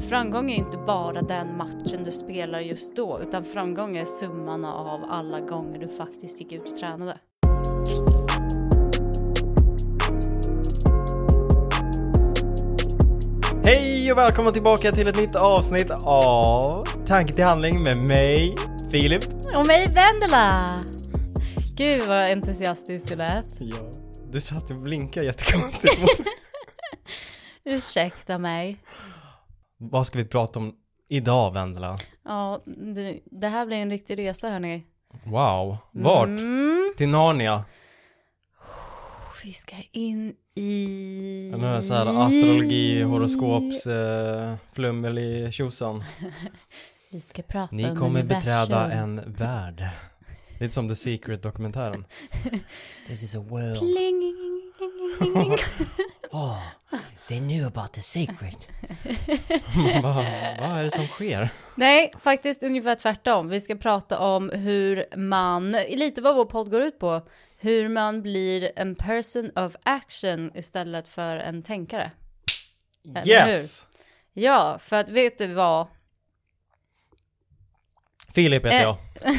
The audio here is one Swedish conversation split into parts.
framgång är inte bara den matchen du spelar just då, utan framgång är summan av alla gånger du faktiskt gick ut och tränade. Hej och välkomna tillbaka till ett nytt avsnitt av Tanke till handling med mig, Filip. Och mig Vendela! Gud vad entusiastisk du lät. Ja, du satt och blinkade jättekonstigt. Ursäkta mig. Vad ska vi prata om idag, Vendela? Ja, det, det här blir en riktig resa hörni. Wow, vart? Mm. Till Narnia? Vi ska in i... Den här, så här astrologi, horoskops, eh, flummelig tjosan. Vi ska prata Ni om kommer universum. beträda en värld. Lite som The Secret-dokumentären. This is a world. Pling. Oh, they knew about the secret. Vad vad är det som sker? Nej, faktiskt ungefär tvärtom. Vi ska prata om hur man, lite vad vår podd går ut på, hur man blir en person of action istället för en tänkare. Eller Yes! Ja, för att vet du vad? Filip heter Eh. jag.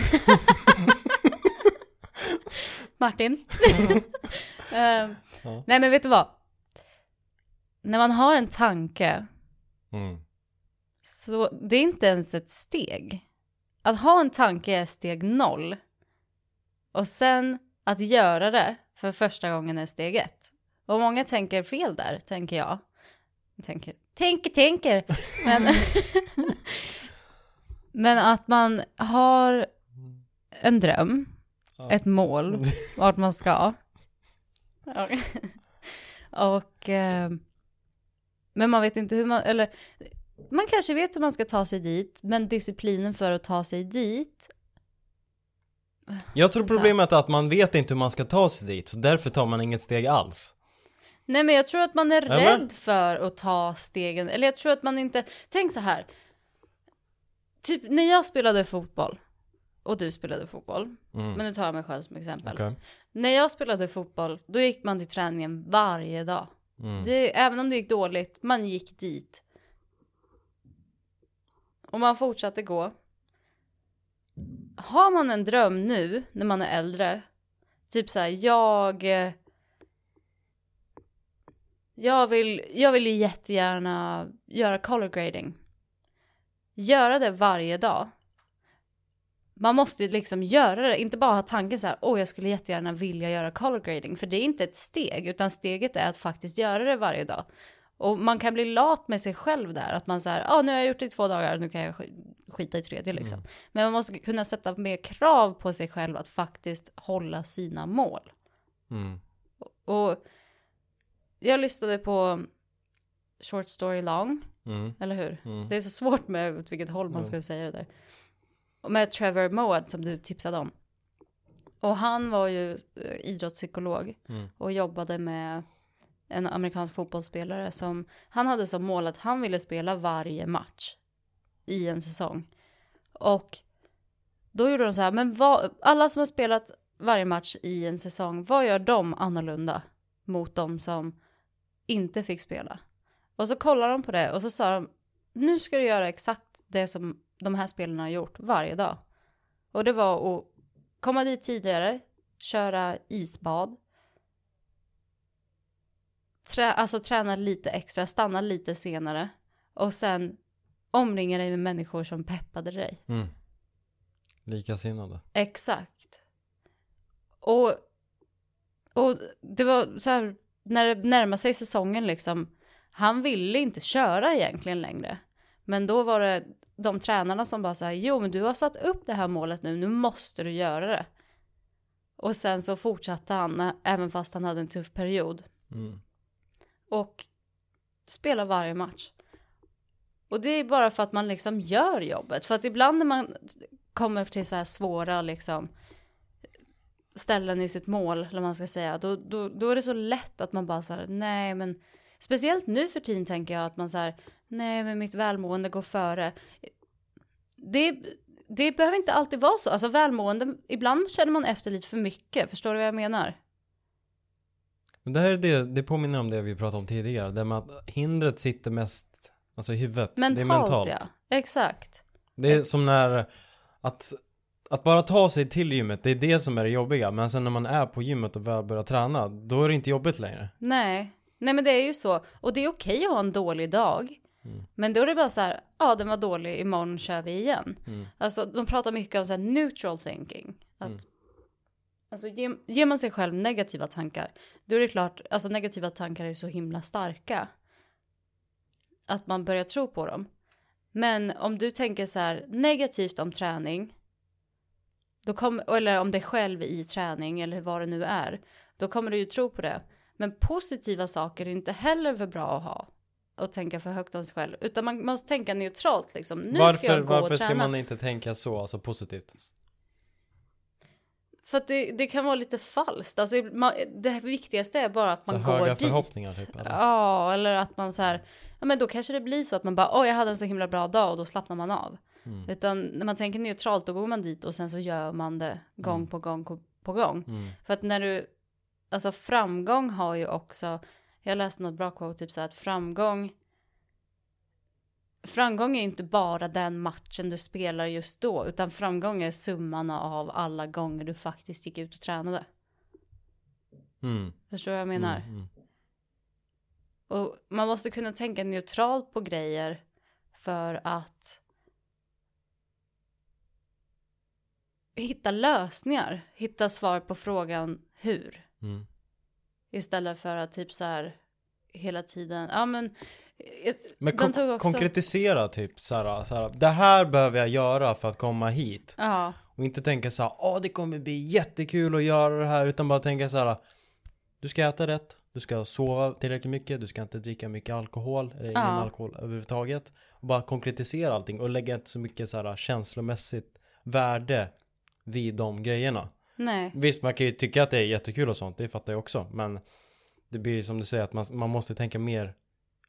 Martin. Ehm, Nej men vet du vad? När man har en tanke Mm. så det är inte ens ett steg. Att ha en tanke är steg noll. Och sen att göra det för första gången är steg ett. Och många tänker fel där, tänker jag. Tänker, tänker, tänker. Men, men att man har en dröm, ett mål, vart man ska. Och, och eh, men man vet inte hur man, eller man kanske vet hur man ska ta sig dit, men disciplinen för att ta sig dit, Jag tror problemet är att man vet inte hur man ska ta sig dit, så därför tar man inget steg alls. nej men jag tror att man är Eller? rädd för att ta stegen, eller jag tror att man inte, tänk så här, typ när jag spelade fotboll, och du spelade fotboll, men nu tar jag mig själv som exempel. Okej. När jag spelade fotboll, då gick man till träningen varje dag. Mm. Det, även om det gick dåligt, man gick dit. Och man fortsatte gå. Har man en dröm nu, när man är äldre, typ så här, jag... Eh, jag vill, jag vill jättegärna göra color grading. Göra det varje dag. Man måste liksom göra det, inte bara ha tanken så här, åh jag skulle jättegärna vilja göra color grading, för det är inte ett steg, utan steget är att faktiskt göra det varje dag. Och man kan bli lat med sig själv där, att man säger, ja nu har jag gjort det i två dagar, nu kan jag sk- skita i tredje liksom. Men man måste kunna sätta mer krav på sig själv att faktiskt hålla sina mål. Mm. Och jag lyssnade på Short Story Long, Mm. eller hur? Det är så svårt med åt vilket håll man ska säga det där. Med Trevor Moad som du tipsade om. Och han var ju eh, idrottspsykolog och jobbade med en amerikansk fotbollsspelare som han hade som mål att han ville spela varje match i en säsong. Och då gjorde de så här, men vad, alla som har spelat varje match i en säsong, vad gör de annorlunda mot de som inte fick spela? Och så kollade de på det och så sa de, nu ska du göra exakt det som de här spelarna har gjort varje dag. Och det var att komma dit tidigare, köra isbad, trä, alltså träna lite extra, stanna lite senare och sen omringa dig med människor som peppade dig. Mm. Likasinnade. Exakt. Och, och det var så här, när det närmade sig säsongen liksom, han ville inte köra egentligen längre. Men då var det de tränarna som bara här, jo men du har satt upp det här målet nu, nu måste du göra det. Och sen så fortsatte han, även fast han hade en tuff period. Mm. Och spela varje match. Och det är bara för att man liksom gör jobbet. För att ibland när man kommer till så här svåra liksom ställen i sitt mål, eller man ska säga, då, då, då är det så lätt att man bara så här, nej men speciellt nu för tiden tänker jag att man så här, nej men mitt välmående går före. Det, det behöver inte alltid vara så, alltså välmående, ibland känner man efter lite för mycket, förstår du vad jag menar? Men det här är det, det påminner om det vi pratade om tidigare, det med att hindret sitter mest Alltså i huvudet. Mentalt, det är mentalt. ja. Exakt. Det är som när, att, att bara ta sig till gymmet, det är det som är det jobbiga. Men sen när man är på gymmet och väl börjar träna, då är det inte jobbigt längre. Nej. Nej men det är ju så. Och det är okej att ha en dålig dag. Men då är det bara så här, ja den var dålig, imorgon kör vi igen. Alltså de pratar mycket om så här neutral thinking. Att, Alltså ger, ger man sig själv negativa tankar, då är det klart, alltså negativa tankar är så himla starka. Att man börjar tro på dem. Men om du tänker så här negativt om träning, då kom, eller om dig själv i träning eller vad det nu är, då kommer du ju tro på det. Men positiva saker är inte heller för bra att ha och tänka för högt om sig själv, utan man måste tänka neutralt liksom. Nu varför ska jag gå varför och ska träna. man inte tänka så, alltså positivt? För att det, det kan vara lite falskt. Alltså, man, det viktigaste är bara att Så man går höga dit. förhoppningar typ, eller? Ja, eller att man så här, ja men då kanske det blir så att man bara, åh jag hade en så himla bra dag och då slappnar man av. Mm. Utan när man tänker neutralt då går man dit och sen så gör man det gång Mm. på gång på gång. För att när du, alltså framgång har ju också, jag läste något bra quote, typ så här att framgång Framgång är inte bara den matchen du spelar just då, utan framgång är summan av alla gånger du faktiskt gick ut och tränade. Mm. Förstår du vad jag menar? Mm, mm. Och man måste kunna tänka neutralt på grejer för att hitta lösningar, hitta svar på frågan hur. Mm. Istället för att typ så här hela tiden, ja men eh, Men kon- också, konkretisera typ såhär, såhär, det här behöver jag göra för att komma hit. ja, Och inte tänka såhär, åh det kommer bli jättekul att göra det här, utan bara tänka såhär, du ska äta rätt, du ska sova tillräckligt mycket, du ska inte dricka mycket alkohol, eller ingen Ja. alkohol överhuvudtaget. Och bara konkretisera allting och lägga inte så mycket såhär känslomässigt värde vid de grejerna. Nej, Visst, man kan ju tycka att det är jättekul och sånt, det fattar jag också, men det blir som du säger att man, man måste tänka mer,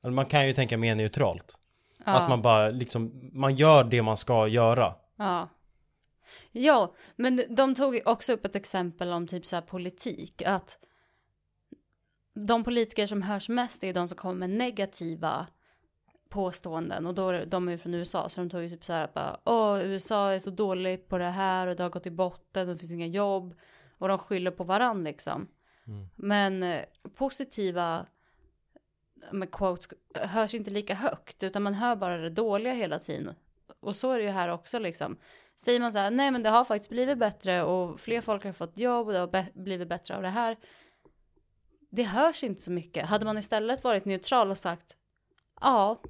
eller man kan ju tänka mer neutralt. ja, Att man bara liksom, man gör det man ska göra. ja. Ja, men de tog också upp ett exempel om typ så här politik, att de politiker som hörs mest är de som kommer med negativa påståenden och då de är från USA så de tog ju typ så här bara åh USA är så dåligt på det här och det har gått i botten och det finns inga jobb och de skyller på varann liksom. Men eh, positiva med quotes hörs inte lika högt utan man hör bara det dåliga hela tiden. Och så är det ju här också liksom. Säger man så här, nej men det har faktiskt blivit bättre och fler folk har fått jobb och det har be- blivit bättre av det här. Det hörs inte så mycket. Hade man istället varit neutral och sagt, ja,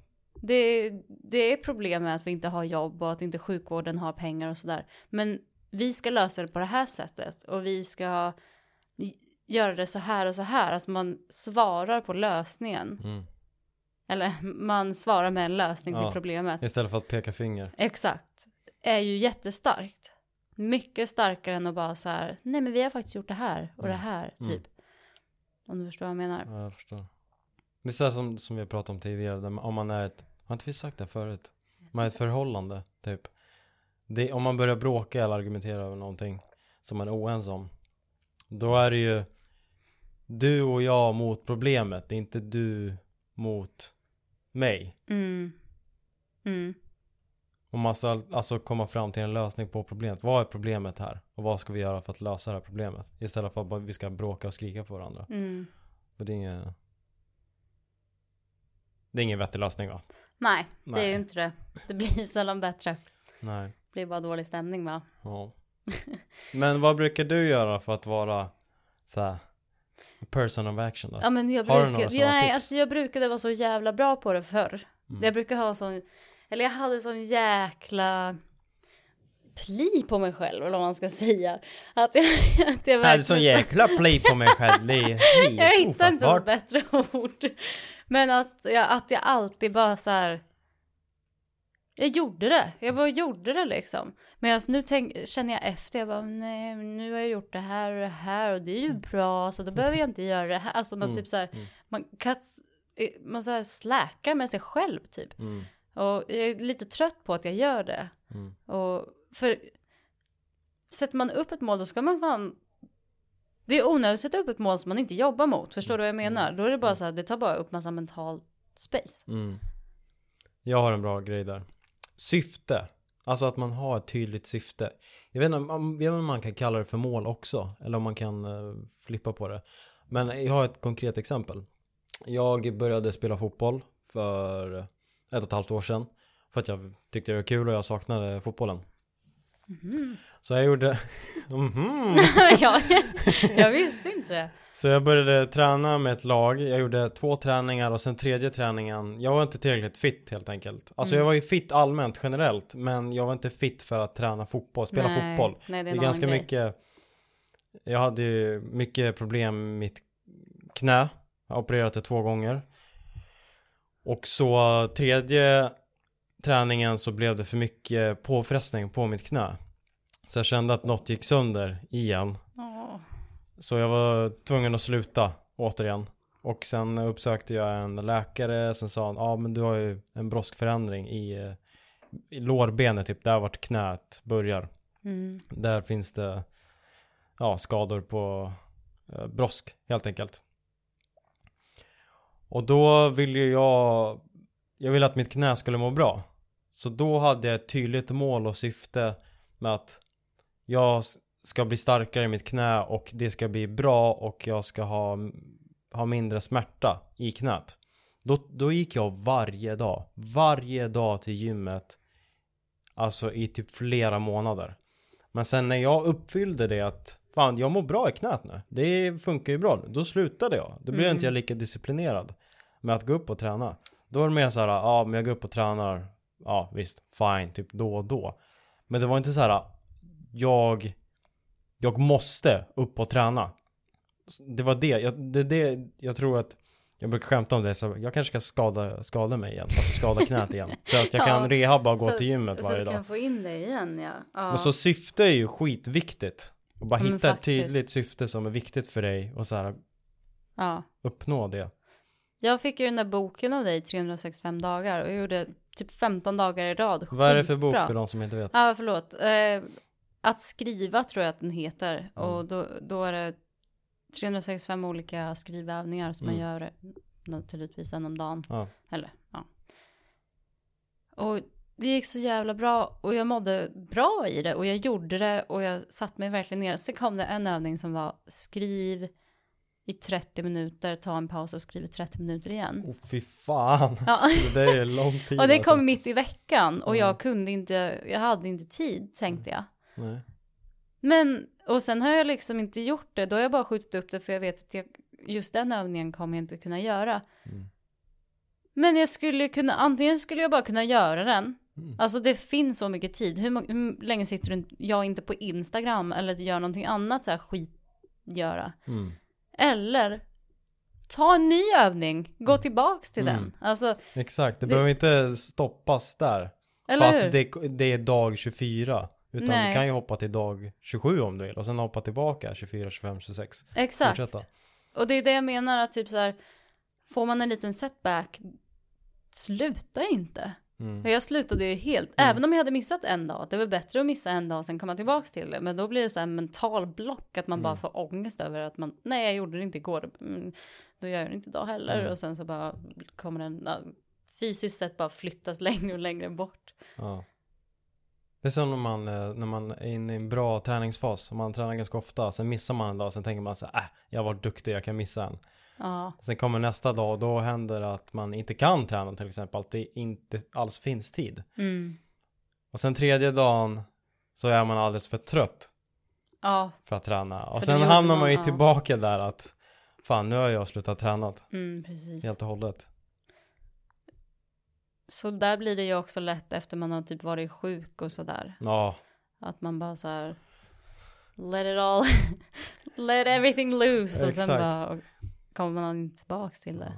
det, det är problem med att vi inte har jobb och att inte sjukvården har pengar och sådär. Men vi ska lösa det på det här sättet och vi ska göra det så här och så här. Alltså man svarar på lösningen. Mm. Eller man svarar med en lösning Ja. till problemet. Istället för att peka finger. Exakt. Är ju jättestarkt. Mycket starkare än att bara så här, nej men vi har faktiskt gjort det här och det här, typ. Om du förstår vad jag menar. Ja, jag förstår. Det är så här som, som vi pratade om tidigare, om man är ett, har inte vi sagt det förut? Man är ett förhållande, typ. Det, om man börjar bråka eller argumentera över någonting som man är oense om, då är det ju du och jag mot problemet, det är inte du mot mig. Mm. Mm. Och man ska al- alltså komma fram till en lösning på problemet. Vad är problemet här? Och vad ska vi göra för att lösa det här problemet? Istället för att bara vi ska bråka och skrika på varandra. Mm. Det är inget... Det är ingen vettig lösning va? Nej, det är Nej. ju inte det. Det blir ju sällan bättre. Nej. Det blir bara dålig stämning va? Ja. Men vad brukar du göra för att vara så här, person of action då? Ja men jag Har du brukar, några sådana nej, tips? Mm. alltså jag brukade vara så jävla bra på det förr. Jag brukar ha sån, eller jag hade sån jäkla pli på mig själv eller vad man ska säga. Att jag, att jag Jag hade sån verkligen- jäkla play på mig själv. Det är helt Jag hittar inte något bättre ord. Men att jag, att jag alltid bara så här. Jag gjorde det. Jag bara gjorde det liksom. Men alltså, nu tänk, känner jag efter. Jag bara, nej, nu har jag gjort det här och det här och det är ju bra. Så då behöver jag inte göra det här. Alltså man typ så här. Man, cuts, man så här släkar med sig själv typ. Mm. Och jag är lite trött på att jag gör det. Mm. Och för sätter man upp ett mål då ska man fan det är onödigt att sätta upp ett mål som man inte jobbar mot. Förstår du vad jag menar? Då är det bara så här, det tar bara upp massa mental space. Mm. Jag har en bra grej där. Syfte. Alltså att man har ett tydligt syfte. Jag vet, inte, om- vet inte om man kan kalla det för mål också. Eller om man kan eh, flippa på det. Men jag har ett konkret exempel. Jag började spela fotboll för ett och ett halvt år sedan. För att jag tyckte det var kul och jag saknade fotbollen. Så jag gjorde... Mhm. jag, jag visste inte det. Så jag började träna med ett lag, jag gjorde två träningar och sen tredje träningen, jag var inte tillräckligt fit helt enkelt. Alltså jag var ju fit allmänt generellt, men jag var inte fit för att träna fotboll, spela Nej, fotboll. nej, det är det är ganska grej. mycket, jag hade ju mycket problem med mitt knä, jag har opererat det två gånger. Och så tredje träningen så blev det för mycket påfrestning på mitt knä. Så jag kände att något gick sönder igen. Åh. Så jag var tvungen att sluta återigen. Och sen uppsökte jag en läkare som sa ja men du har ju en broskförändring i, i lårbenet typ, där vart knät börjar. Mm. Där finns det ja, skador på eh, brosk helt enkelt. Och då ville jag, jag ville att mitt knä skulle må bra. Så då hade jag ett tydligt mål och syfte med att jag ska bli starkare i mitt knä och det ska bli bra och jag ska ha, ha mindre smärta i knät. Då, då gick jag varje dag, varje dag till gymmet. Alltså i typ flera månader. Men sen när jag uppfyllde det att fan jag mår bra i knät nu. Det funkar ju bra nu. Då slutade jag. Då blev inte jag lika disciplinerad med att gå upp och träna. Då var det mer så här, ja men jag går upp och tränar. Ja visst, fine, typ då och då. Men det var inte så här, jag, jag måste upp och träna. Det var det, jag, det, det, jag tror att jag brukar skämta om det, så jag kanske ska skada, skada mig igen, alltså skada knät igen. Så att jag kan Ja, rehabba och gå så- till gymmet Så varje att du dag. kan få in det igen ja. ja. Men så syfte är ju skitviktigt. Och bara men hitta ett tydligt syfte som är viktigt för dig och så här ja. uppnå det. Jag fick ju den där boken av dig, 365 dagar, och jag gjorde typ 15 dagar i rad. Vad är det för bok för de som inte vet? Ja, förlåt. Eh, att skriva tror jag att den heter. Mm. Och då, då är det 365 olika skrivövningar som man Mm. gör naturligtvis en om dagen. Ja. Eller, ja. Och det gick så jävla bra och jag mådde bra i det och jag gjorde det och jag satt mig verkligen ner. Sen kom det en övning som var skriv i 30 minuter, ta en paus och skriv i 30 minuter igen. Oh, fy fan. Ja. Det är lång tid Och det alltså. kom mitt i veckan och jag kunde inte, jag hade inte tid tänkte jag. Nej. Men, och sen har jag liksom inte gjort det, då har jag bara skjutit upp det för jag vet att jag, just den övningen kommer jag inte kunna göra. Mm. Men jag skulle kunna, antingen skulle jag bara kunna göra den, Mm. alltså det finns så mycket tid, hur, hur länge sitter du, jag inte på Instagram eller gör någonting annat så här skit göra. Mm. Eller ta en ny övning, gå tillbaks till Mm. den. Alltså, Exakt, det, Det- behöver inte stoppas där. eller för hur? att det, det är dag 24. Utan Nej. du kan ju hoppa till dag 27 om du vill och sen hoppa tillbaka 24, 25, 26. Exakt. Fortsätta. Och det är det jag menar att typ så här, får man en liten setback, sluta inte. Mm. Jag slutade ju helt, även om jag hade missat en dag, det var bättre att missa en dag och sen komma tillbaks till det. Men då blir det så här mental block, att man Mm. bara får ångest över att man, nej jag gjorde det inte igår, mm, då gör jag det inte idag heller. Mm. Och sen så bara kommer den fysiskt sett bara flyttas längre och längre bort. Ja. Det är som när man, eh, när man är inne i en bra träningsfas. Man tränar ganska ofta, sen missar man en dag, sen tänker man så här, äh, jag var duktig, jag kan missa en. Ja, Sen kommer nästa dag och då händer det att man inte kan träna till exempel, att det inte alls finns tid. mm. Och sen tredje dagen så är man alldeles för trött ja, för att träna. Och För sen hamnar man ju ja. tillbaka där att fan nu har jag slutat träna mm, precis. helt och hållet. Så där blir det ju också lätt efter man har typ varit sjuk och sådär. Ja, Att man bara så här let it all, let everything loose och sen Exakt. bara kommer man inte tillbaks till det.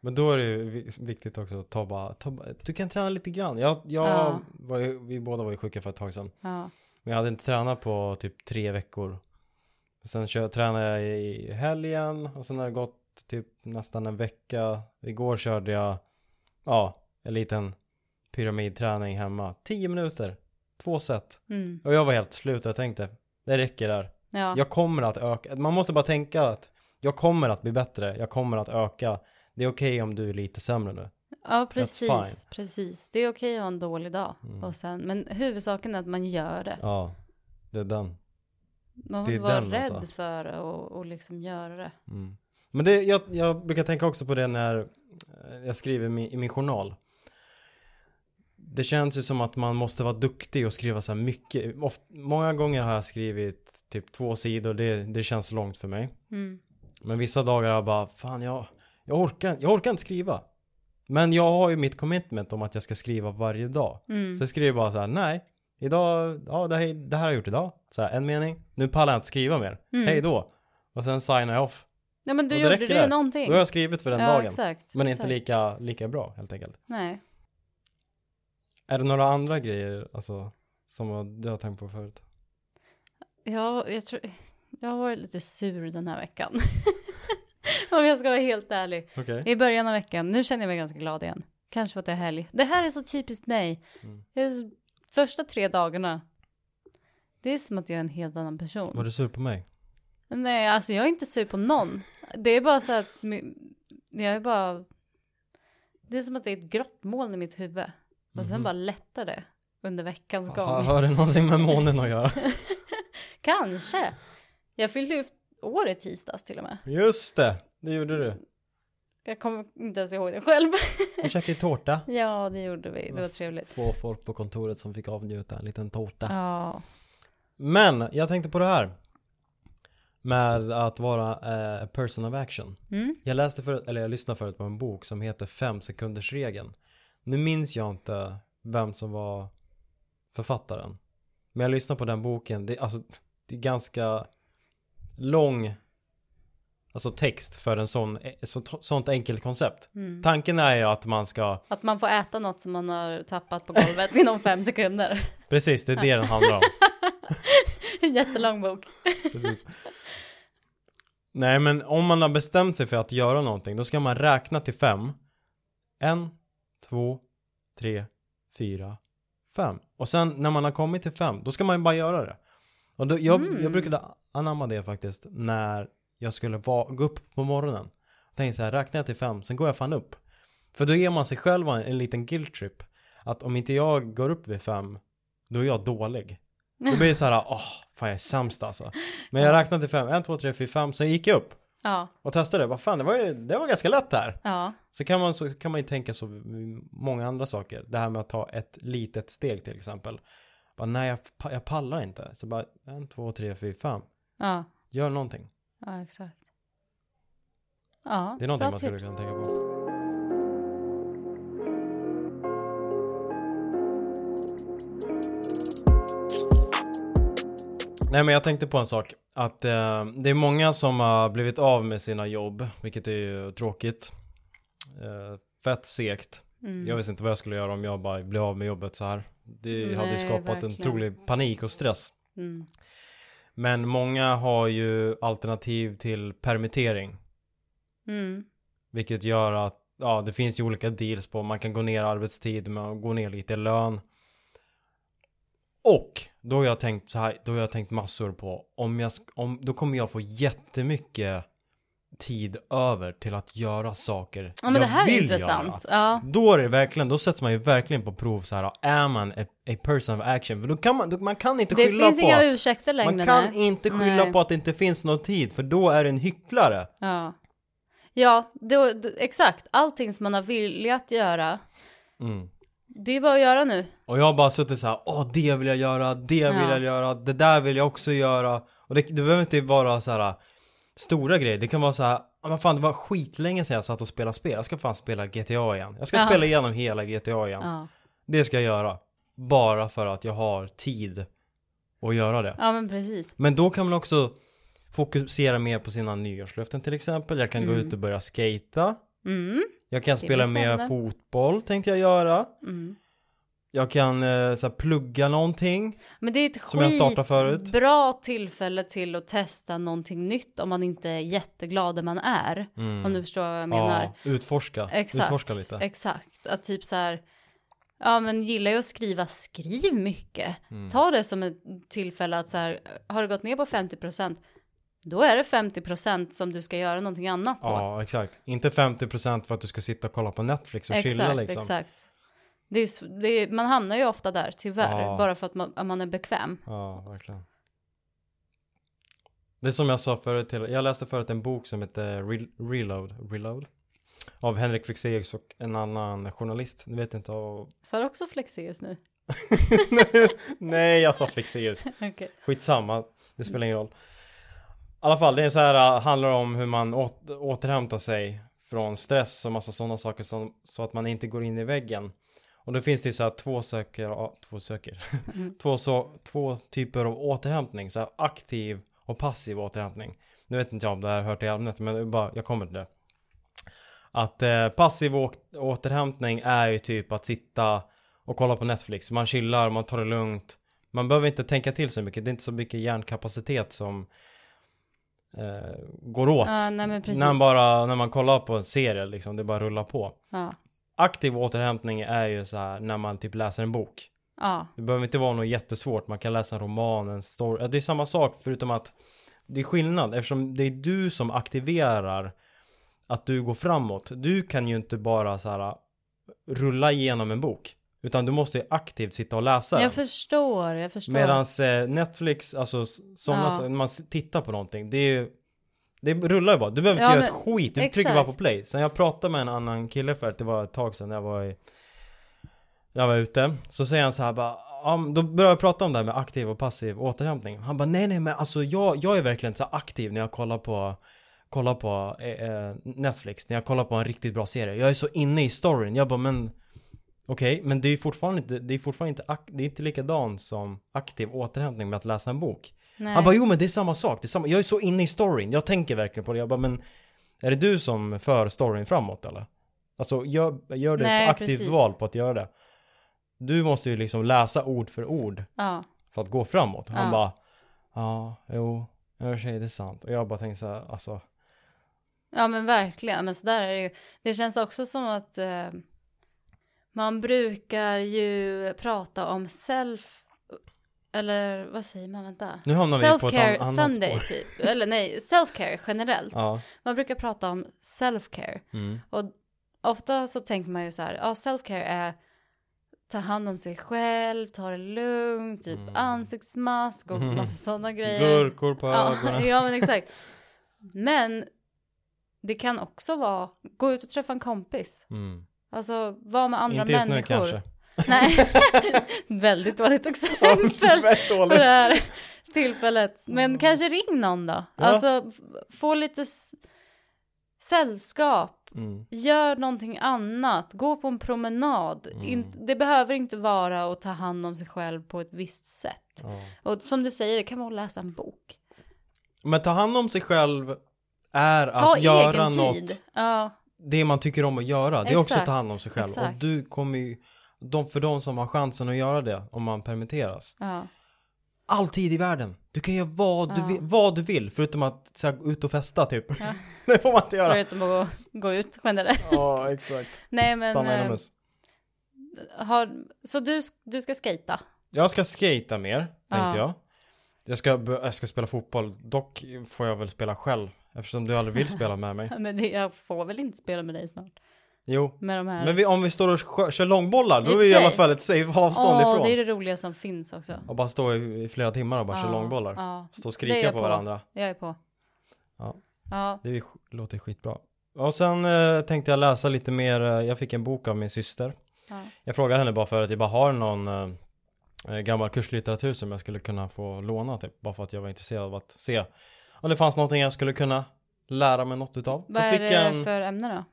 men då är det ju vi- viktigt också att ta bara, ta, bara- du kan träna lite grann. Jag, jag Ja. var ju, vi båda var ju sjuka för ett tag sedan. Ja, Men jag hade inte tränat på typ tre veckor. Sen kör, tränade jag i helgen och sen har det gått typ nästan en vecka. Igår körde jag, ja, en liten pyramidträning hemma. Tio minuter, två set. mm. Och jag var helt slut jag tänkte, det räcker där. ja. Jag kommer att öka, man måste bara tänka att jag kommer att bli bättre, jag kommer att öka. Det är okej om du är lite sämre nu. Ja, precis. precis. Det är okej att ha en dålig dag. Mm. Och sen, men huvudsaken är att man gör det. Ja, det är den. Man får inte vara den, rädd alltså. för det och, och liksom göra det. Mm. Men det, jag, jag brukar tänka också på det när eh, jag skriver mi- i min journal. Det känns ju som att man måste vara duktig och skriva så här mycket. Oft, många gånger har jag skrivit typ två sidor, det, det känns långt för mig. Mm. Men vissa dagar har jag bara, fan jag, jag, orkar, jag orkar inte skriva. Men jag har ju mitt commitment om att jag ska skriva varje dag. Mm. Så jag skriver bara så här, nej, idag, ja det här, det här har jag gjort idag. Så här, en mening, nu pallar jag inte skriva mer. Mm. Hej då. Och sen signar jag off. Ja, men du gjorde ju någonting. Då har jag skrivit för den ja, dagen. exakt. Men exakt. inte lika, lika bra helt enkelt. Nej. Är det några andra grejer alltså, som du har tänkt på förut? Ja, jag tror... Jag har varit lite sur den här veckan. Om jag ska vara helt ärlig. Okej. I början av veckan, nu känner jag mig ganska glad igen. Kanske för att det är helg. Det här är så typiskt mig. Mm. Så- Första tre dagarna, det är som att jag är en helt annan person. Var du sur på mig? Nej, alltså jag är inte sur på någon. Det är bara så att jag är bara... Det är som att det är ett grottmoln i mitt huvud. Och sen bara lättar det under veckans gång. Har, det någonting med månen att göra? Kanske. Jag fyllde ju år i tisdags till och med. Just det, det gjorde du. Jag kommer inte ens ihåg det själv. Vi käkade ju tårta. ja, det gjorde vi. Det var trevligt. Två folk på kontoret som fick avnjuta en liten tårta. Ja. Men jag tänkte på det här. Med att vara eh, person of action. Mm. Jag läste förut, eller jag lyssnade förut på en bok som heter fem sekunders regeln. Nu minns jag inte vem som var författaren. Men jag lyssnade på den boken. Det, alltså, det är ganska lång alltså text för en sån, så, sånt enkelt koncept. Mm. Tanken är ju att man ska, Att man får äta något som man har tappat på golvet inom fem sekunder. precis det är det den handlar om. En jättelång bok. Precis. Nej men om man har bestämt sig för att göra någonting då ska man räkna till fem. En, två, tre, fyra, fem. Och sen när man har kommit till fem då ska man ju bara göra det. Och då, jag, Mm. jag brukade anamma det faktiskt när jag skulle va- gå upp på morgonen. Tänkte så här, räknar jag till fem, sen går jag fan upp. För då ger man sig själv en, en liten guilt trip. Att om inte jag går upp vid fem, då är jag dålig. Då blir det så här, åh, fan jag är sämst alltså. Men jag räknade till fem, en, två, tre, fyra, fem, sen gick jag upp Ja, och testade. Vad fan, det var ju, det var ganska lätt här. ja, Så kan man, så kan man ju tänka så många andra saker. Det här med att ta ett litet steg till exempel. Bara, nej, jag, jag pallar inte. Så bara, en, två, tre, fyra, fem. Ja, Gör någonting. ja, exakt. Ja, Det är någonting man skulle kunna tänka på. Nej men jag tänkte på en sak. Att eh, det är många som har blivit av med sina jobb. Vilket är ju tråkigt. Eh, fett segt. Mm. Jag visste inte vad jag skulle göra om jag bara blev av med jobbet så här. Det hade Nej, skapat en verkligen. otrolig panik och stress. Mm. Men många har ju alternativ till permittering. Mm. Vilket gör att, ja det finns ju olika deals på, man kan gå ner arbetstid, man gå ner lite lön. Och då har jag tänkt så här, då har jag tänkt massor på, om jag, om, då kommer jag få jättemycket tid över till att göra saker Ja, men jag det här är vill intressant. Göra. Ja, Då är det verkligen, då sätts man ju verkligen på prov så här, är man a, a person of action? För då kan man, då, man kan inte det skylla finns på inga ursäkter längre. man kan nej. inte skylla Nej. på att det inte finns någon tid, för då är det en hycklare. Ja, ja då, då, exakt. Allting som man har velat göra, Mm. det är bara att göra nu. Och jag har bara suttit så här, åh det vill jag göra, det vill Ja. jag göra, det där vill jag också göra. Och det, det behöver inte vara så här stora grejer, det kan vara så här, men fan det var skitlänge sedan jag satt och spelade spel, jag ska fan spela GTA igen. Jag ska Ja. spela igenom hela GTA igen. Ja, Det ska jag göra. Bara för att jag har tid att göra det. ja men precis. Men då kan man också fokusera mer på sina nyårslöften till exempel. Jag kan gå ut och börja skata. Mm. Jag kan blir spela mer fotboll tänkte jag göra. Mm. Jag kan eh, så här, plugga någonting. Men det är ett Som jag förut. bra tillfälle till att testa någonting nytt om man inte är jätteglad där man är. Om du förstår vad jag menar. Mm. Ja, utforska. Exakt, Utforska lite. exakt. Att typ så här, ja men gillar jag att skriva, skriv mycket. Mm. Ta det som ett tillfälle att så här, har det gått ner på 50%, Då är det 50% som du ska göra någonting annat på. Ja, exakt. Inte 50% för att du ska sitta och kolla på Netflix och chilla liksom. exakt. Det är, det är, man hamnar ju ofta där, tyvärr. Ja. Bara för att man, att man är bekväm. Ja, verkligen. Det är som jag sa förut till, jag läste förut en bok som heter Re- Reload, Reload av Henrik Fexeus och en annan journalist, jag vet inte av... Sa du också Flexius nu? Nej, jag sa Fexeus. Okej. Skitsamma, det spelar ingen roll. I alla fall, det är så här, äh, handlar om hur man åt, återhämtar sig från stress och massa sådana saker som, så att man inte går in i väggen. Och då finns det så här två söker, två söker, två, så, två typer av återhämtning, så här aktiv och passiv återhämtning. Nu vet inte jag om det här hört i ämnet, men bara, jag kommer till det. Att eh, passiv återhämtning är ju typ att sitta och kolla på Netflix. Man chillar, man tar det lugnt. Man behöver inte tänka till så mycket. Det är inte så mycket hjärnkapacitet som eh, går åt. Ja, nej när, man bara, när man kollar på en serie liksom, det bara rullar på. Ja. Aktiv återhämtning är ju så här när man typ läser en bok. Ja. Det behöver inte vara något jättesvårt. Man kan läsa en roman, en story. Det är samma sak förutom att det är skillnad eftersom det är du som aktiverar att du går framåt. Du kan ju inte bara så här rulla igenom en bok. Utan du måste ju aktivt sitta och läsa. Jag förstår, jag förstår. Medans eh, Netflix, alltså sådana, Ja. man tittar på någonting, det är ju det rullar ju bara, du behöver Ja, inte göra ett men- skit, du trycker bara på exakt. play. Sen jag pratade med en annan kille för att det var ett tag sedan jag var i Jag var ute, så säger han så här bara ja, då börjar jag prata om det här med aktiv och passiv återhämtning. Han bara nej nej men alltså jag, jag är verkligen så aktiv när jag kollar på Kollar på eh, eh, Netflix, när jag kollar på en riktigt bra serie. Jag är så inne i storyn, jag bara men Okej, men det är fortfarande inte, det är fortfarande inte, det är inte likadant som aktiv återhämtning med att läsa en bok. Nej. Han bara, jo men det är samma sak, det är samma, jag är så inne i storyn, jag tänker verkligen på det. Jag bara, men är det du som för storyn framåt eller? Alltså, gör, gör du Nej, ett aktivt precis. val på att göra det? Du måste ju liksom läsa ord för ord Ja. för att gå framåt. Han Ja. bara, ja, jo, i och för sig det är sant. Och jag bara tänkte så här, alltså, ja, men verkligen. Men så där är det ju. Det känns också som att eh, man brukar ju prata om self... Eller vad säger man? Vänta. nu hamnar vi på ett annat Sunday spår. typ. Eller nej, self-care generellt. Ja, Man brukar prata om self-care. mm, Och ofta så tänker man ju så här, ja self-care är ta hand om sig själv, ta det lugnt, typ ansiktsmask och Mm. massa sådana grejer. gurkor på Ja, ögonen. ja men exakt. Men det kan också vara, gå ut och träffa en kompis. Mm. Alltså vara med andra Inte just nu kanske. Nej, väldigt dåligt exempel Fett på det här tillfället. Men kanske ring någon då. Ja. Alltså få lite sällskap. Mm. Gör någonting annat. Gå på en promenad. Mm. In, det behöver inte vara att ta hand om sig själv på ett visst sätt. Ja. Och som du säger, det kan vara att läsa en bok. Men ta hand om sig själv är Ta att göra något tid. Ja, det man tycker om att göra. Det är också att ta hand om sig själv. Och exakt. du kommer ju, de, för de som har chansen att göra det, om man permitteras. ja. All tid i världen. Du kan göra vad, du, Ja. vill, vad du vill, förutom att så här, ut och festa typ. det får man inte göra. Förutom att gå, gå ut generellt. Ja, exakt. Nej men, Stanna eh, inomhus. har, så du, du ska skata? Jag ska skata mer, tänkte Ja. jag. Jag ska, jag ska spela fotboll, dock får jag väl spela själv. Eftersom du aldrig vill spela med mig. Men jag får väl inte spela med dig snart? Jo. Med de här... Men vi, om vi står och kör långbollar, då är vi i alla fall ett safe avstånd Åh, ifrån. det är det roliga som finns också. Och bara stå i, i flera timmar och bara köra Ja, långbollar. Ja, Stå och skrika på på. varandra. jag är på. Ja. Ja, Det låter skitbra. Och sen eh, tänkte jag läsa lite mer, eh, jag fick en bok av min syster. ja. Jag frågade henne bara för att jag bara har någon eh, eh, gammal kurslitteratur som jag skulle kunna få låna typ. Bara för att jag var intresserad av att se om det fanns någonting jag skulle kunna lära mig något utav. Vad är det en, för ämne då?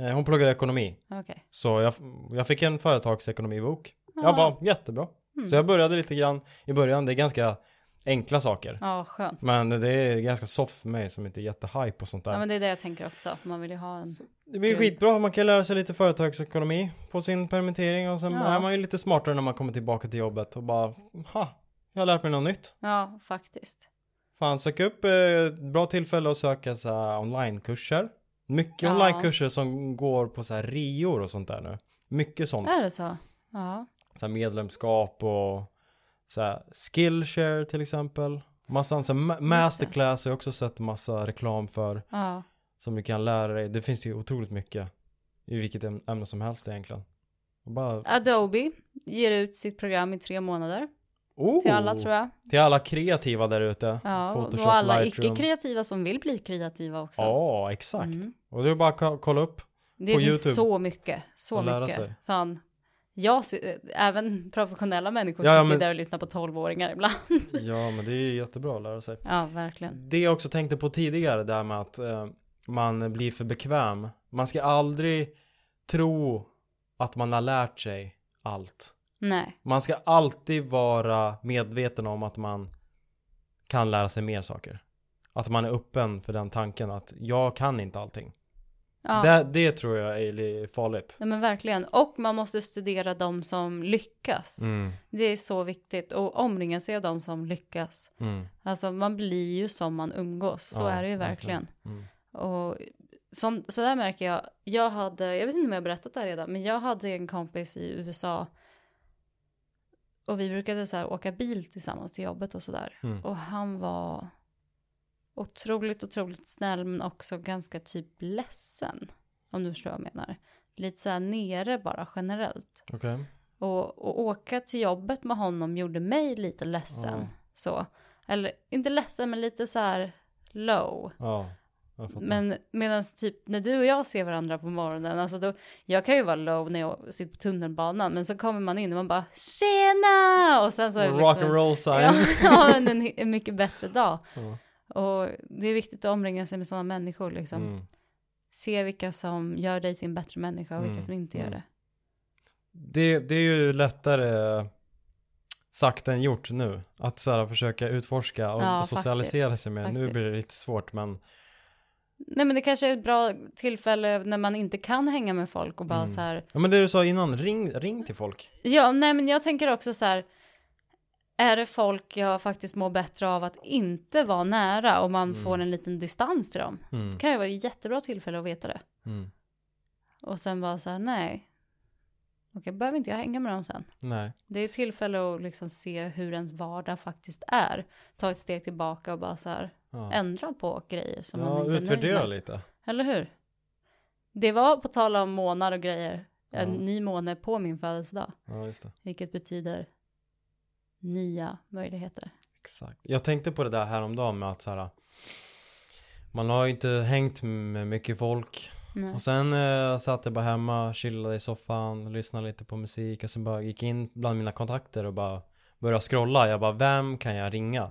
Eh, hon pluggade ekonomi. Okej. Så jag, jag fick en företagsekonomibok. Ja. Jag bara, jättebra. Mm. Så jag började lite grann i början, det är ganska enkla saker. Ja, skönt. Men det är ganska soft för mig som inte är jättehype och sånt där. Ja, men det är det jag tänker också. Man vill ju ha en... Det blir skitbra, man kan lära sig lite företagsekonomi på sin permittering och sen Ja. är man ju lite smartare när man kommer tillbaka till jobbet och bara, ha, jag har lärt mig något nytt. Ja, faktiskt. Fan, sök upp eh, bra tillfälle att söka så onlinekurser. Mycket onlinekurser som går på så här rior och sånt där nu. Mycket sånt. Är det så? Ja. Så här medlemskap och så här Skillshare till exempel. Massa så här, masterclass har jag också sett massa reklam för. Ja. Som du kan lära dig. Det finns ju otroligt mycket. I vilket äm- ämne som helst egentligen. Bara, Adobe ger ut sitt program i tre månader oh, till alla tror jag. Till alla kreativa där ute. Ja, Photoshop, och alla icke-kreativa som vill bli kreativa också. Ja, exakt. Mm. Och det är bara att ko- kolla upp. Det på finns YouTube. så mycket, så Och lära mycket. sig. Fan. Jag ser, även professionella människor Ja, sitter men- där och lyssnar på 12-åringar ibland. Ja, men det är ju jättebra att lära sig. Ja, verkligen. Det jag också tänkte på tidigare där med att eh, man blir för bekväm. Man ska aldrig tro att man har lärt sig allt. Nej, Man ska alltid vara medveten om att man kan lära sig mer saker. Att man är öppen för den tanken att jag kan inte allting. ja. Det, det tror jag är li- farligt. ja, men verkligen. Och man måste studera de som lyckas. Mm, Det är så viktigt. Och omringa sig av de som lyckas. mm, Alltså man blir ju som man umgås. Så Ja, är det ju verkligen. verkligen. mm. Och så, så där märker jag. Jag hade, jag vet inte om jag har berättat det här redan, men jag hade en kompis i USA. Och vi brukade så här åka bil tillsammans till jobbet och sådär. Mm. Och han var otroligt, otroligt snäll men också ganska typ ledsen. Om du förstår vad jag menar. Lite så här nere bara generellt. Okej. Och, och åka till jobbet med honom gjorde mig lite ledsen. Ja. Så. Eller inte ledsen men lite så här low. Ja. Men medan typ när du och jag ser varandra på morgonen, alltså då, jag kan ju vara low när jag sitter på tunnelbanan, men så kommer man in och man bara tjena! Och sen så är det Rock liksom, and roll ja, science. ja, en, en, mycket bättre dag. Ja. Och det är viktigt att omringa sig med sådana människor liksom. Mm. Se vilka som gör dig till en bättre människa och vilka Mm, som inte gör mm. det. Det, det är ju lättare sagt än gjort nu. Att så här, försöka utforska och Ja, socialisera sig med. Nu Faktiskt. blir det lite svårt men Nej men det kanske är ett bra tillfälle när man inte kan hänga med folk och bara Mm. så här, Ja men det du sa innan, ring, ring till folk. Ja, nej men jag tänker också så här. Är det folk jag faktiskt mår bättre av att inte vara nära och man får en liten distans till dem? Mm. Det kan ju vara ett jättebra tillfälle att veta det. Mm. Och sen bara så här, nej. Okej, behöver inte jag hänga med dem sen? Nej. Det är ett tillfälle att liksom se hur ens vardag faktiskt är. Ta ett steg tillbaka och bara så här Ja, ändra på grejer som man inte är utvärdera lite. Eller hur? Det var på tal om månar och grejer. En ny måne på min födelsedag. Ja just det. Vilket betyder nya möjligheter. Exakt. Jag tänkte på det där häromdagen med att så här. Man har ju inte hängt med mycket folk. Nej. Och sen eh, satt jag bara hemma, chillade i soffan, lyssnade lite på musik och sen bara gick in bland mina kontakter och bara började scrolla. Jag bara, vem kan jag ringa?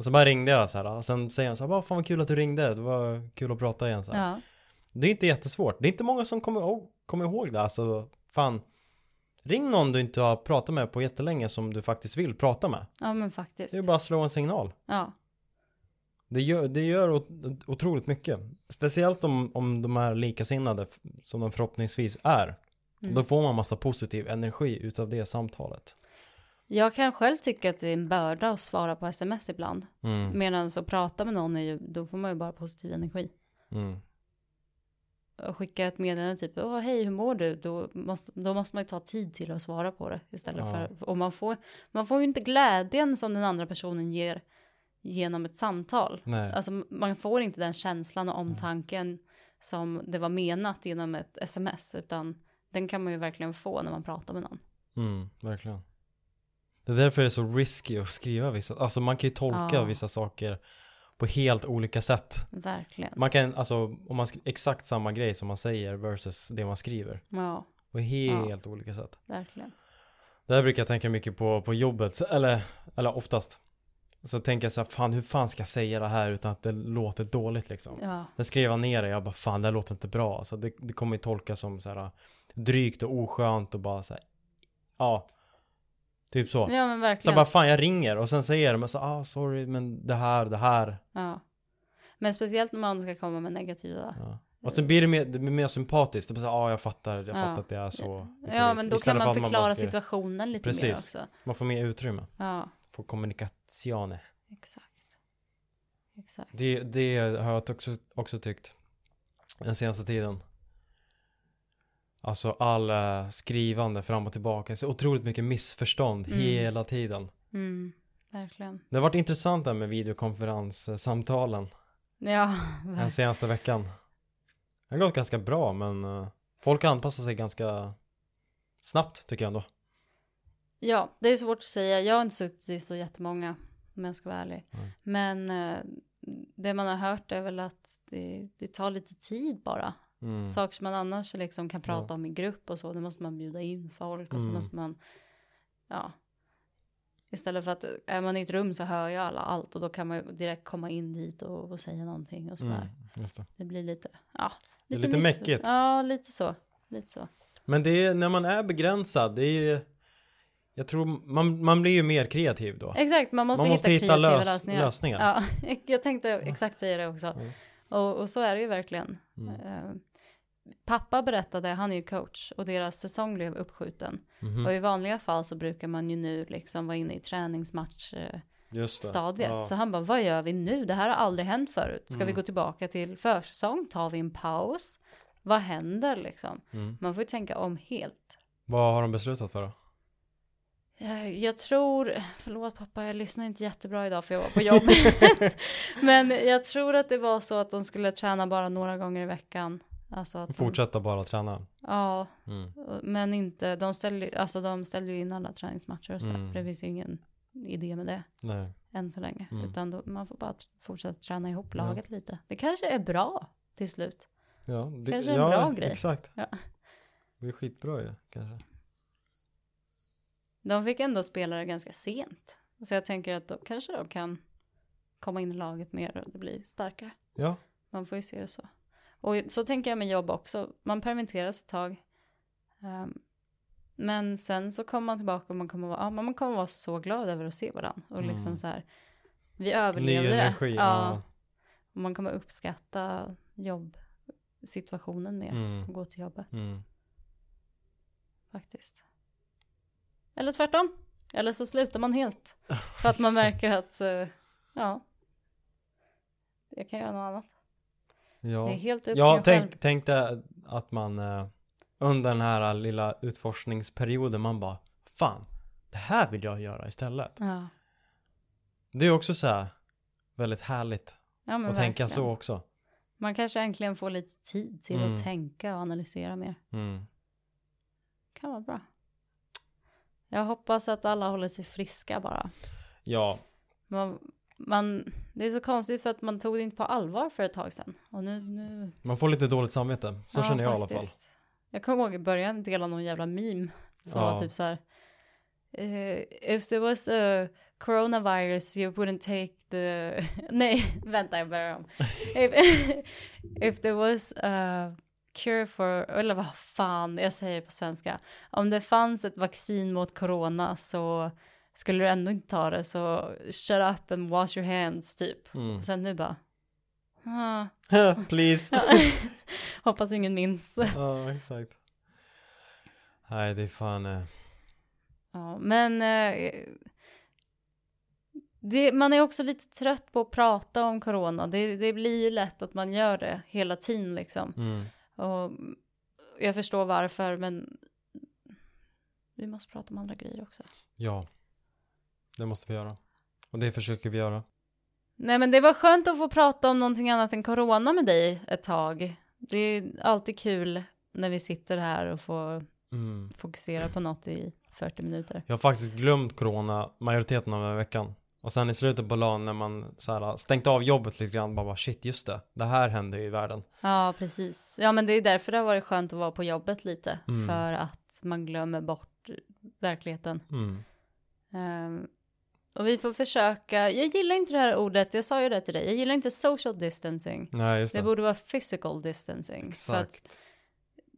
Och så bara ringde jag så här. Och sen säger han så här, "Vad fan vad kul att du ringde. Det var kul att prata igen så här. Ja, Det är inte jättesvårt. Det är inte många som kommer ihåg, kommer ihåg det. Alltså, fan. Ring någon du inte har pratat med på jättelänge som du faktiskt vill prata med. ja men faktiskt. Det är bara att slå en signal. Ja, Det gör, det gör ot- otroligt mycket. Speciellt om, om de är likasinnade som de förhoppningsvis är. Mm. Då får man massa positiv energi utav det samtalet. Jag kan själv tycka att det är en börda att svara på sms ibland. Mm. Medan att prata med någon är ju, då får man ju bara positiv energi. Mm. Och skicka ett meddelande typ, åh hej hur mår du? Då måste, då måste man ju ta tid till att svara på det istället Ja. för, och man får, man får ju inte glädjen som den andra personen ger genom ett samtal. Nej. Alltså man får inte den känslan och omtanken som det var menat genom ett sms, utan den kan man ju verkligen få när man pratar med någon. Mm, verkligen. Det är därför det är så risky att skriva vissa, alltså man kan ju tolka Ja. vissa saker på helt olika sätt. Verkligen. Man kan, alltså om man skriver exakt samma grej som man säger versus det man skriver. Ja, På helt olika sätt. verkligen. Det här brukar jag tänka mycket på, på jobbet, eller, eller oftast. Så tänker jag så här, fan hur fan ska jag säga det här utan att det låter dåligt liksom. Ja, Sen skrev jag ner det, jag bara fan det här låter inte bra. Alltså det, det kommer ju tolkas som så här drygt och oskönt och bara så här, ja. Typ så. ja men Så jag verkligen. bara fan jag ringer och sen säger men så ah sorry men det här, det här. Ja. Men speciellt när man ska komma med negativa. Ja. Och sen blir det mer, det blir mer sympatiskt. Det blir så ja ah, jag fattar, jag Ja. fattar att det är så. Ja, men då kan för man förklara skriver- situationen lite Precis. mer också. Man får mer utrymme. Ja, Får kommunikatione. exakt. Exakt. Det, det har jag också, också tyckt den senaste tiden. Alltså all eh, skrivande fram och tillbaka. Så otroligt mycket missförstånd Mm. hela tiden. Mm. verkligen. Det har varit intressant där med videokonferenssamtalen Ja, den senaste veckan. Det har gått ganska bra men eh, folk anpassar sig ganska snabbt tycker jag ändå. ja, det är svårt att säga. Jag har inte suttit i så jättemånga, om jag ska vara ärlig. Mm. Men eh, det man har hört är väl att det, det tar lite tid bara. Mm. Saker som man annars liksom kan prata Ja. om i grupp och så, då måste man bjuda in folk och så Mm. måste man, ja. Istället för att är man i ett rum så hör ju alla allt och då kan man direkt komma in dit och, och säga någonting och sådär. Mm, det. Det blir lite, ja. Lite miss- mäckigt. Ja, lite så. Lite så. Men det är, när man är begränsad, det är ju Jag tror man, man blir ju mer kreativ då. Exakt, man måste, Man måste hitta, hitta lös- lösningar. lösningar. Ja, jag tänkte exakt säga det också. Mm. Och, och så är det ju verkligen. Mm. Eh, pappa berättade, han är ju coach och deras säsong blev uppskjuten. Mhm. Och i vanliga fall så brukar man ju nu liksom vara inne i träningsmatchstadiet. Det. Ja. Så han bara, vad gör vi nu? Det här har aldrig hänt förut. Ska vi Mm. gå tillbaka till försäsong? Tar vi en paus? Vad händer liksom? Mm. Man får ju tänka om helt. Vad har de beslutat för då? Jag, jag tror, förlåt pappa, jag lyssnar inte jättebra idag för jag var på jobbet. Men jag tror att det var så att de skulle träna bara några gånger i veckan. Alltså att de, Fortsätta bara träna. Ja, Mm. men inte, de ställde, alltså de ställde ju in alla träningsmatcher och sådär. Mm. För det finns ju ingen idé med det Nej. än så länge. Mm. Utan då, man får bara fortsätta träna ihop Ja. laget lite. Det kanske är bra till slut. Ja, det, Kanske en ja, bra grej. exakt. Ja. Det är skitbra ju, kanske. De fick ändå spela det ganska sent. Så jag tänker att då kanske de kan komma in i laget mer och det blir starkare. Ja. Man får ju se det så. Och så tänker jag med jobb också. Man permitteras ett tag. Ehm, men sen så kommer man tillbaka och man kommer vara, ja, man kommer vara så glad över att se varandra. Och liksom Mm. så här, vi Ny överlevde det. energi. Ja. Och man kommer uppskatta jobbsituationen mer. Mm. Och gå till jobbet Mm. faktiskt. Eller tvärtom. Eller så slutar man helt. För att man märker att, eh, ja, jag kan göra något annat. Ja. Det är helt upp en själv. tänk, tänkte att man eh, under den här lilla utforskningsperioden man bara Fan, det här vill jag göra istället. Ja, Det är också så här väldigt härligt ja att tänka verkligen. så också. Man kanske äntligen får lite tid till Mm. att tänka och analysera mer. Mm. Kan vara bra. Jag hoppas att alla håller sig friska bara. Ja, Man, man, det är så konstigt för att man tog det inte på allvar för ett tag sedan. Och nu, nu man får lite dåligt samvete. Så Ja, känner jag i alla fall. faktiskt. Jag kommer ihåg i början dela någon jävla meme som Ja. var typ så här. eh, if there was a coronavirus you wouldn't take the... Nej, vänta jag börjar om. if, if there was a cure for... Eller vad fan, jag säger på svenska. Om det fanns ett vaccin mot corona så skulle du ändå inte ta det så shut up and wash your hands typ. Mm. Sen nu bara... Ah, Please. hoppas ingen minns. ja, exakt. Nej, det är fan... Eh, Ja, men eh, det, man är också lite trött på att prata om corona. Det, det blir ju lätt att man gör det hela tiden liksom. mm. Och jag förstår varför, men vi måste prata om andra grejer också. Ja, det måste vi göra. Och det försöker vi göra. Nej, men det var skönt att få prata om någonting annat än corona med dig ett tag. Det är alltid kul när vi sitter här och får Mm. fokusera på något i 40 minuter. Jag har faktiskt glömt corona majoriteten av den här veckan. Och sen i slutet på dagen när man så här, stängt av jobbet lite grann, bara, bara shit just det, det här händer ju i världen. Ja, precis. Ja, men det är därför det har varit skönt att vara på jobbet lite. Mm. För att man glömmer bort verkligheten. Mm. Ehm, och vi får försöka, jag gillar inte det här ordet, jag sa ju det till dig, jag gillar inte social distancing. Nej, just Det det. borde vara physical distancing. För Exakt.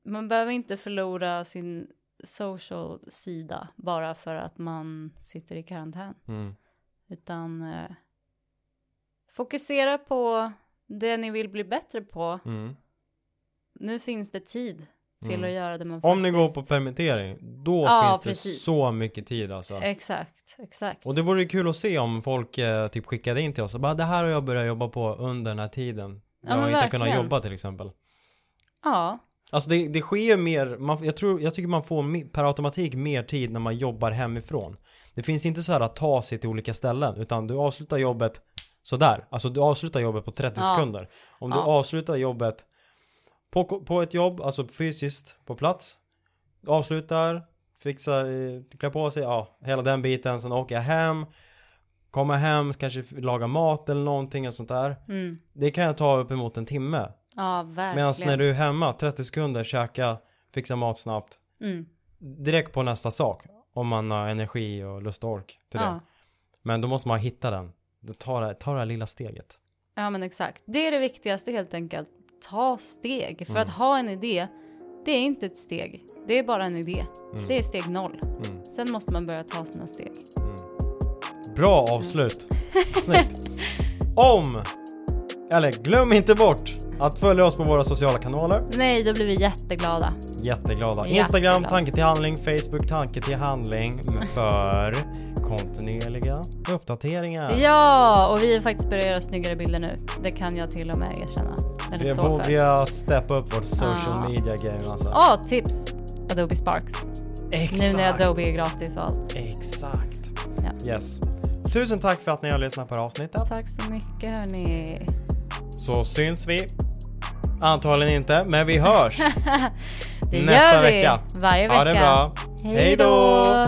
man behöver inte förlora sin social sida bara för att man sitter i karantän. Mm. Utan eh, fokusera på det ni vill bli bättre på. Mm. Nu finns det tid till Mm. att göra det man Om ni går faktiskt- på permittering, då Ja, finns det precis. så mycket tid alltså. Exakt, exakt. Och det vore kul att se om folk eh, typ skickade in till oss och bara det här har jag börjat jobba på under den här tiden. Ja, Jag har inte kunnat jobba till exempel. Ja, Alltså det, det sker ju mer, man, jag, tror, jag tycker man får per automatik mer tid när man jobbar hemifrån. Det finns inte så här att ta sig till olika ställen, utan du avslutar jobbet sådär. Alltså du avslutar jobbet på 30 Ja. sekunder. Om du Ja. avslutar jobbet på, på ett jobb, alltså fysiskt på plats, avslutar, fixar, klär på sig, ja, hela den biten, sen åker jag hem, kommer hem, kanske laga mat eller någonting och sånt där. Mm. Det kan jag ta uppemot en timme. Ja, verkligen. Medan när du är hemma, 30 sekunder, käka, fixa mat snabbt, Mm. direkt på nästa sak. Om man har energi och lust och ork till det. Ja. Men då måste man hitta den. Ta det, ta det här lilla steget. ja, men exakt. Det är det viktigaste helt enkelt. Ta steg. För Mm. att ha en idé, det är inte ett steg. Det är bara en idé. Det är steg noll. Mm. Sen måste man börja ta sina steg. Bra avslut. Snyggt. Om, eller glöm inte bort att följa oss på våra sociala kanaler. Nej, då blir vi jätteglada. Jätteglada. Instagram, tanke till handling, Facebook, tanke till handling för kontinuerliga uppdateringar. Ja, och vi har faktiskt börjat göra snyggare bilder nu. Det kan jag till och med erkänna. Eller Vi stå för. vågar steppa upp vårt social Ja. media game alltså. Ja, tips. Adobe Sparks. Exakt. Nu när Adobe är gratis och allt. Exakt. Ja. Yes. Tusen tack för att ni har lyssnat på det här avsnittet. Tack så mycket hörni. Så syns vi. Antagligen inte, men vi hörs Det nästa gör vi vecka. varje vecka. Ha det bra. Hej då!